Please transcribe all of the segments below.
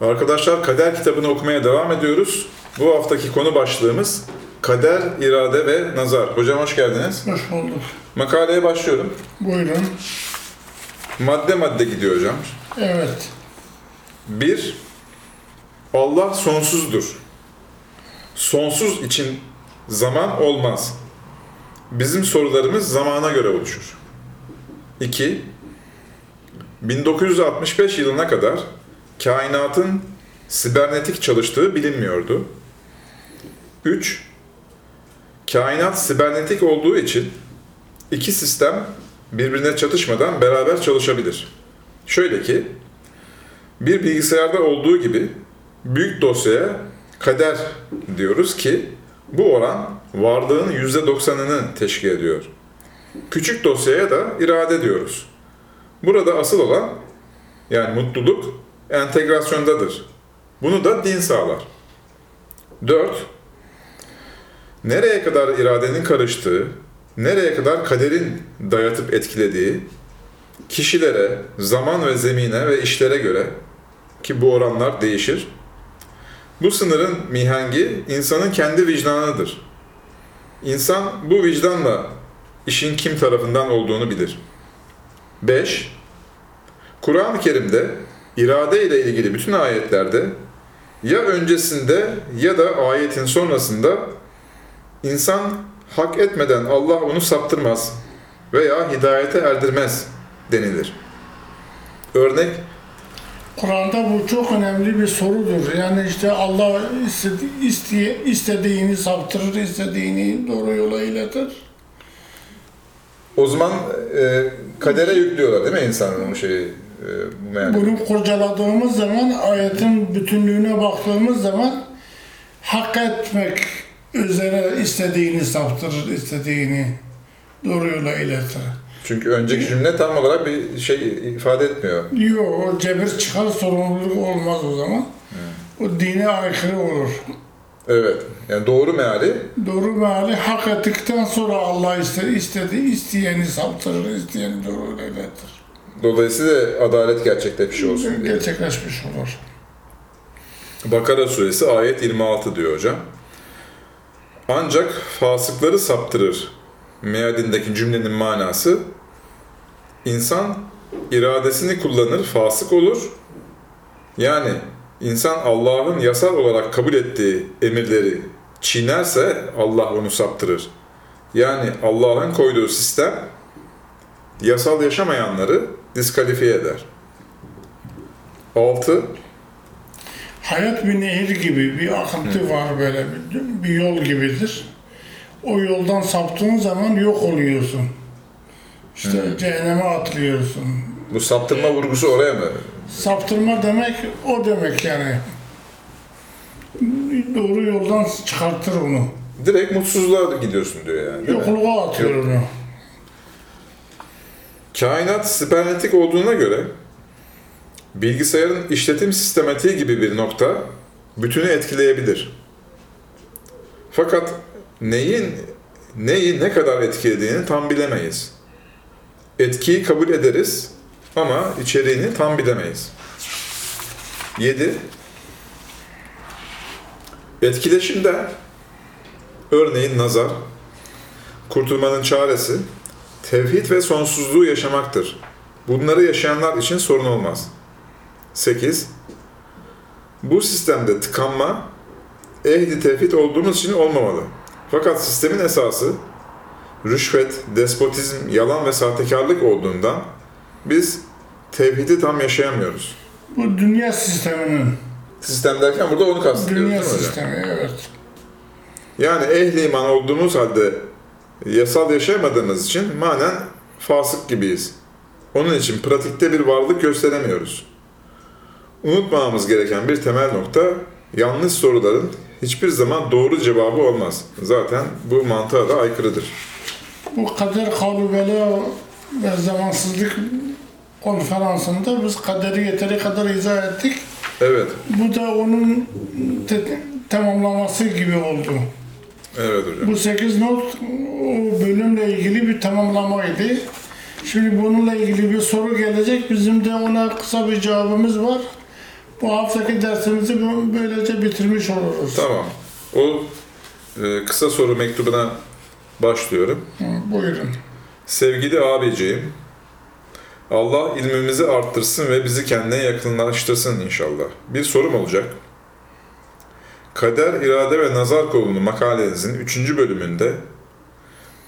Arkadaşlar Kader kitabını okumaya devam ediyoruz. Bu haftaki konu başlığımız Kader, irade ve nazar. Hocam hoş geldiniz. Hoş bulduk. Makaleye başlıyorum. Buyurun. Madde madde gidiyor hocam. Evet. 1. Allah sonsuzdur. Sonsuz için zaman olmaz. Bizim sorularımız zamana göre oluşur. 2. 1965 yılına kadar kainatın sibernetik çalıştığı bilinmiyordu. 3. Kainat sibernetik olduğu için iki sistem birbirine çatışmadan beraber çalışabilir. Şöyle ki, bir bilgisayarda olduğu gibi büyük dosyaya kader diyoruz ki bu oran varlığın %90'ını teşkil ediyor. Küçük dosyaya da irade diyoruz. Burada asıl olan yani mutluluk entegrasyondadır. Bunu da din sağlar. 4. Nereye kadar iradenin karıştığı, nereye kadar kaderin dayatıp etkilediği, kişilere, zaman ve zemine ve işlere göre ki bu oranlar değişir. Bu sınırın mihengi insanın kendi vicdanıdır. İnsan bu vicdanla işin kim tarafından olduğunu bilir. 5. Kur'an-ı Kerim'de irade ile ilgili bütün ayetlerde ya öncesinde ya da ayetin sonrasında insan hak etmeden Allah onu saptırmaz veya hidayete erdirmez denilir. Örnek Kur'an'da bu çok önemli bir sorudur. Yani işte Allah istedi, isteye, istediğini saptırır, istediğini doğru yola iletir. o zaman e, kadere yüklüyorlar değil mi insanın bu şeyi e, bu meali? Bunu kurcaladığımız zaman, ayetin bütünlüğüne baktığımız zaman hak etmek üzere istediğini saptırır, istediğini doğru yola iletir. Çünkü önceki cümle tam olarak bir şey ifade etmiyor. Yok, o cebir çıkar sorumluluk olmaz o zaman. O dine aykırı olur. Evet. Yani doğru meali Doğru meali hak ettikten sonra Allah istedi, istedi isteyeni saptırır, isteyeni doğru iletir. Dolayısıyla adalet gerçekleşmiş olsun diye. Gerçekleşmiş olur. Bakara suresi ayet 26 diyor hocam. Ancak fasıkları saptırır mealindeki cümlenin manası insan iradesini kullanır, fasık olur. Yani insan Allah'ın yasal olarak kabul ettiği emirleri çiğnerse Allah onu saptırır. Yani Allah'ın koyduğu sistem yasal yaşamayanları diskalifiye eder. 6. Hayat bir nehir gibi, bir akıntı var böyle, bir, bir yol gibidir. O yoldan saptığın zaman yok oluyorsun. İşte cehenneme atlıyorsun. Bu saptırma vurgusu oraya mı? Saptırma demek o demek yani. Doğru yoldan çıkartır onu. Direkt mutsuzluğa gidiyorsun diyor yani. Yokluğa atıyor onu. Kainat sibernetik olduğuna göre bilgisayarın işletim sistematiği gibi bir nokta bütünü etkileyebilir. Fakat neyin neyi ne kadar etkilediğini tam bilemeyiz. Etkiyi kabul ederiz ama içeriğini tam bilemeyiz. 7. Etkileşimde örneğin nazar, kurtulmanın çaresi tevhid ve sonsuzluğu yaşamaktır. Bunları yaşayanlar için sorun olmaz. 8. Bu sistemde tıkanma, ehli tevhid olduğumuz için olmamalı. Fakat sistemin esası rüşvet, despotizm, yalan ve sahtekarlık olduğundan biz tevhidi tam yaşayamıyoruz. Bu dünya sisteminin, Sistem derken burada onu kastediyoruz dünya hocam? sistemi evet. Yani ehli iman olduğumuz halde yasal yaşayamadığımız için manen fasık gibiyiz. Onun için pratikte bir varlık gösteremiyoruz. Unutmamamız gereken bir temel nokta, yanlış soruların hiçbir zaman doğru cevabı olmaz. Zaten bu mantığa da aykırıdır. Bu kader kavlu bela ve zamansızlık konferansında biz kaderi yeteri kadar izah ettik. Evet, Bu da onun te- tamamlaması gibi oldu. Evet hocam. Bu 8 not o bölümle ilgili bir tamamlamaydı. Şimdi bununla ilgili bir soru gelecek. Bizim de ona kısa bir cevabımız var. Bu haftaki dersimizi böylece bitirmiş oluruz. Tamam. O e, kısa soru mektubuna başlıyorum. Hı, Buyurun. Sevgili abiciğim, Allah ilmimizi arttırsın ve bizi kendine yakınlaştırsın inşallah. Bir sorum olacak. Kader, irade ve nazar kolunu makalenizin 3. bölümünde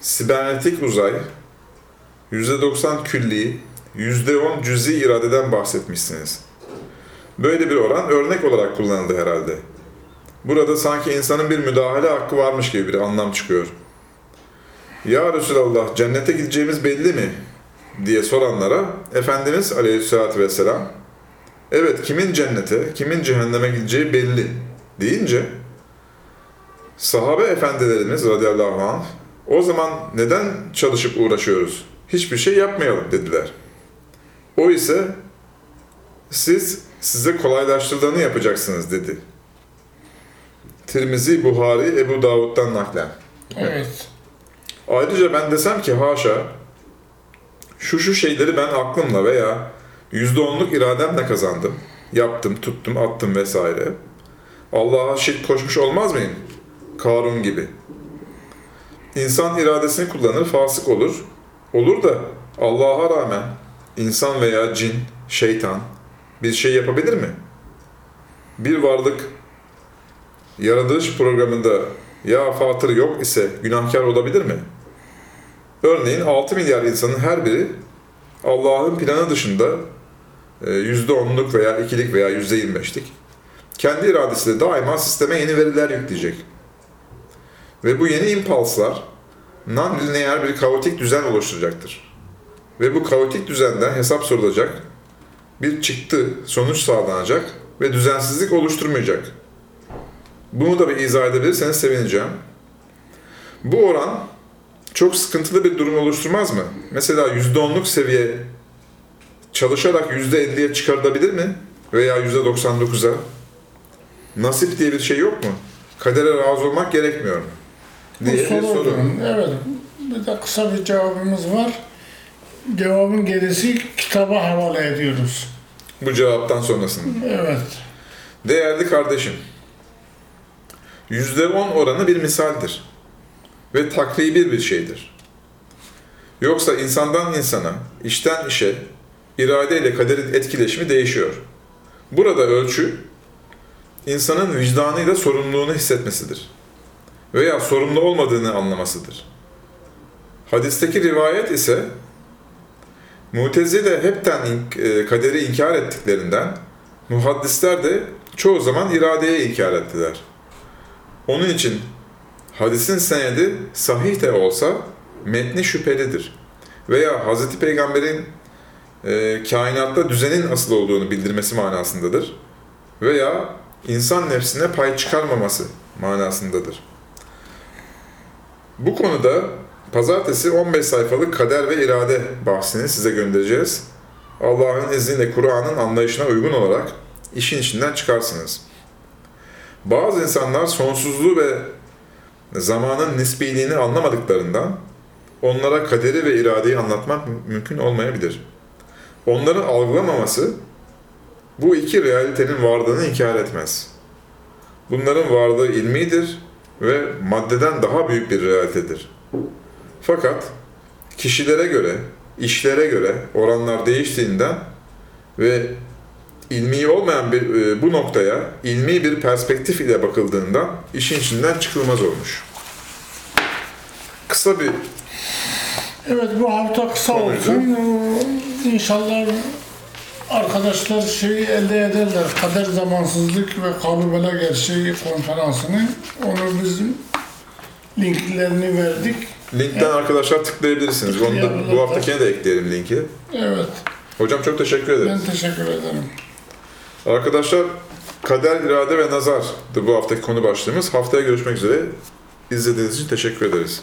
sibernetik uzay, %90 külli, %10 cüzi iradeden bahsetmişsiniz. Böyle bir oran örnek olarak kullanıldı herhalde. Burada sanki insanın bir müdahale hakkı varmış gibi bir anlam çıkıyor. Ya Resulallah cennete gideceğimiz belli mi? diye soranlara Efendimiz Aleyhisselatü Vesselam evet kimin cennete, kimin cehenneme gideceği belli deyince sahabe efendilerimiz radıyallahu anh o zaman neden çalışıp uğraşıyoruz? Hiçbir şey yapmayalım dediler. O ise siz size kolaylaştırılanı yapacaksınız dedi. Tirmizi, Buhari, Ebu Davud'dan naklen. Evet. Ayrıca ben desem ki haşa, şu şu şeyleri ben aklımla veya yüzde onluk irademle kazandım, yaptım, tuttum, attım vesaire. Allah'a şirk koşmuş olmaz mıyım? Karun gibi. İnsan iradesini kullanır, fasık olur. Olur da Allah'a rağmen insan veya cin, şeytan bir şey yapabilir mi? Bir varlık yaratılış programında ya fatır yok ise günahkar olabilir mi? Örneğin 6 milyar insanın her biri Allah'ın planı dışında e, %10'luk veya 2'lik veya %25'lik kendi iradesiyle daima sisteme yeni veriler yükleyecek. Ve bu yeni impulslar non-lineer bir kaotik düzen oluşturacaktır. Ve bu kaotik düzenden hesap sorulacak, bir çıktı, sonuç sağlanacak ve düzensizlik oluşturmayacak. Bunu da bir izah edebilirseniz sevineceğim. Bu oran çok sıkıntılı bir durum oluşturmaz mı? Mesela %10'luk seviye çalışarak %50'ye çıkarılabilir mi? Veya %99'a? Nasip diye bir şey yok mu? Kadere razı olmak gerekmiyor mu? Diye bir soru. soru. Evet. Bir de kısa bir cevabımız var. Cevabın gerisi kitaba havale ediyoruz. Bu cevaptan sonrasında. Evet. Değerli kardeşim, %10 oranı bir misaldir ve takribi bir şeydir. Yoksa insandan insana, işten işe, irade ile kaderin etkileşimi değişiyor. Burada ölçü, insanın vicdanıyla sorumluluğunu hissetmesidir veya sorumlu olmadığını anlamasıdır. Hadisteki rivayet ise Mutezile hepten e, kaderi inkar ettiklerinden muhaddisler de çoğu zaman iradeye inkar ettiler. Onun için hadisin senedi sahih de olsa metni şüphelidir. Veya Hz. Peygamber'in e, kainatta düzenin asıl olduğunu bildirmesi manasındadır. Veya insan nefsine pay çıkarmaması manasındadır. Bu konuda pazartesi 15 sayfalık kader ve irade bahsini size göndereceğiz. Allah'ın izniyle Kur'an'ın anlayışına uygun olarak işin içinden çıkarsınız. Bazı insanlar sonsuzluğu ve zamanın nisbiliğini anlamadıklarından onlara kaderi ve iradeyi anlatmak mümkün olmayabilir. Onların algılamaması bu iki realitenin varlığını inkar etmez. Bunların varlığı ilmidir ve maddeden daha büyük bir realitedir. Fakat kişilere göre, işlere göre oranlar değiştiğinden ve ilmi olmayan bir e, bu noktaya ilmi bir perspektif ile bakıldığından işin içinden çıkılmaz olmuş. Kısa bir Evet bu hafta kısa olsun. Ee, İnşallah arkadaşlar şeyi elde ederler. Kader zamansızlık ve kalubela gerçeği konferansını. Onu bizim linklerini verdik. linkten arkadaşlar tıklayabilirsiniz. Onu da bu haftakine de ekleyelim linki. Evet. Hocam çok teşekkür ederim. Ben teşekkür ederim. Arkadaşlar kader, irade ve nazar bu haftaki konu başlığımız. Haftaya görüşmek üzere. İzlediğiniz için teşekkür ederiz.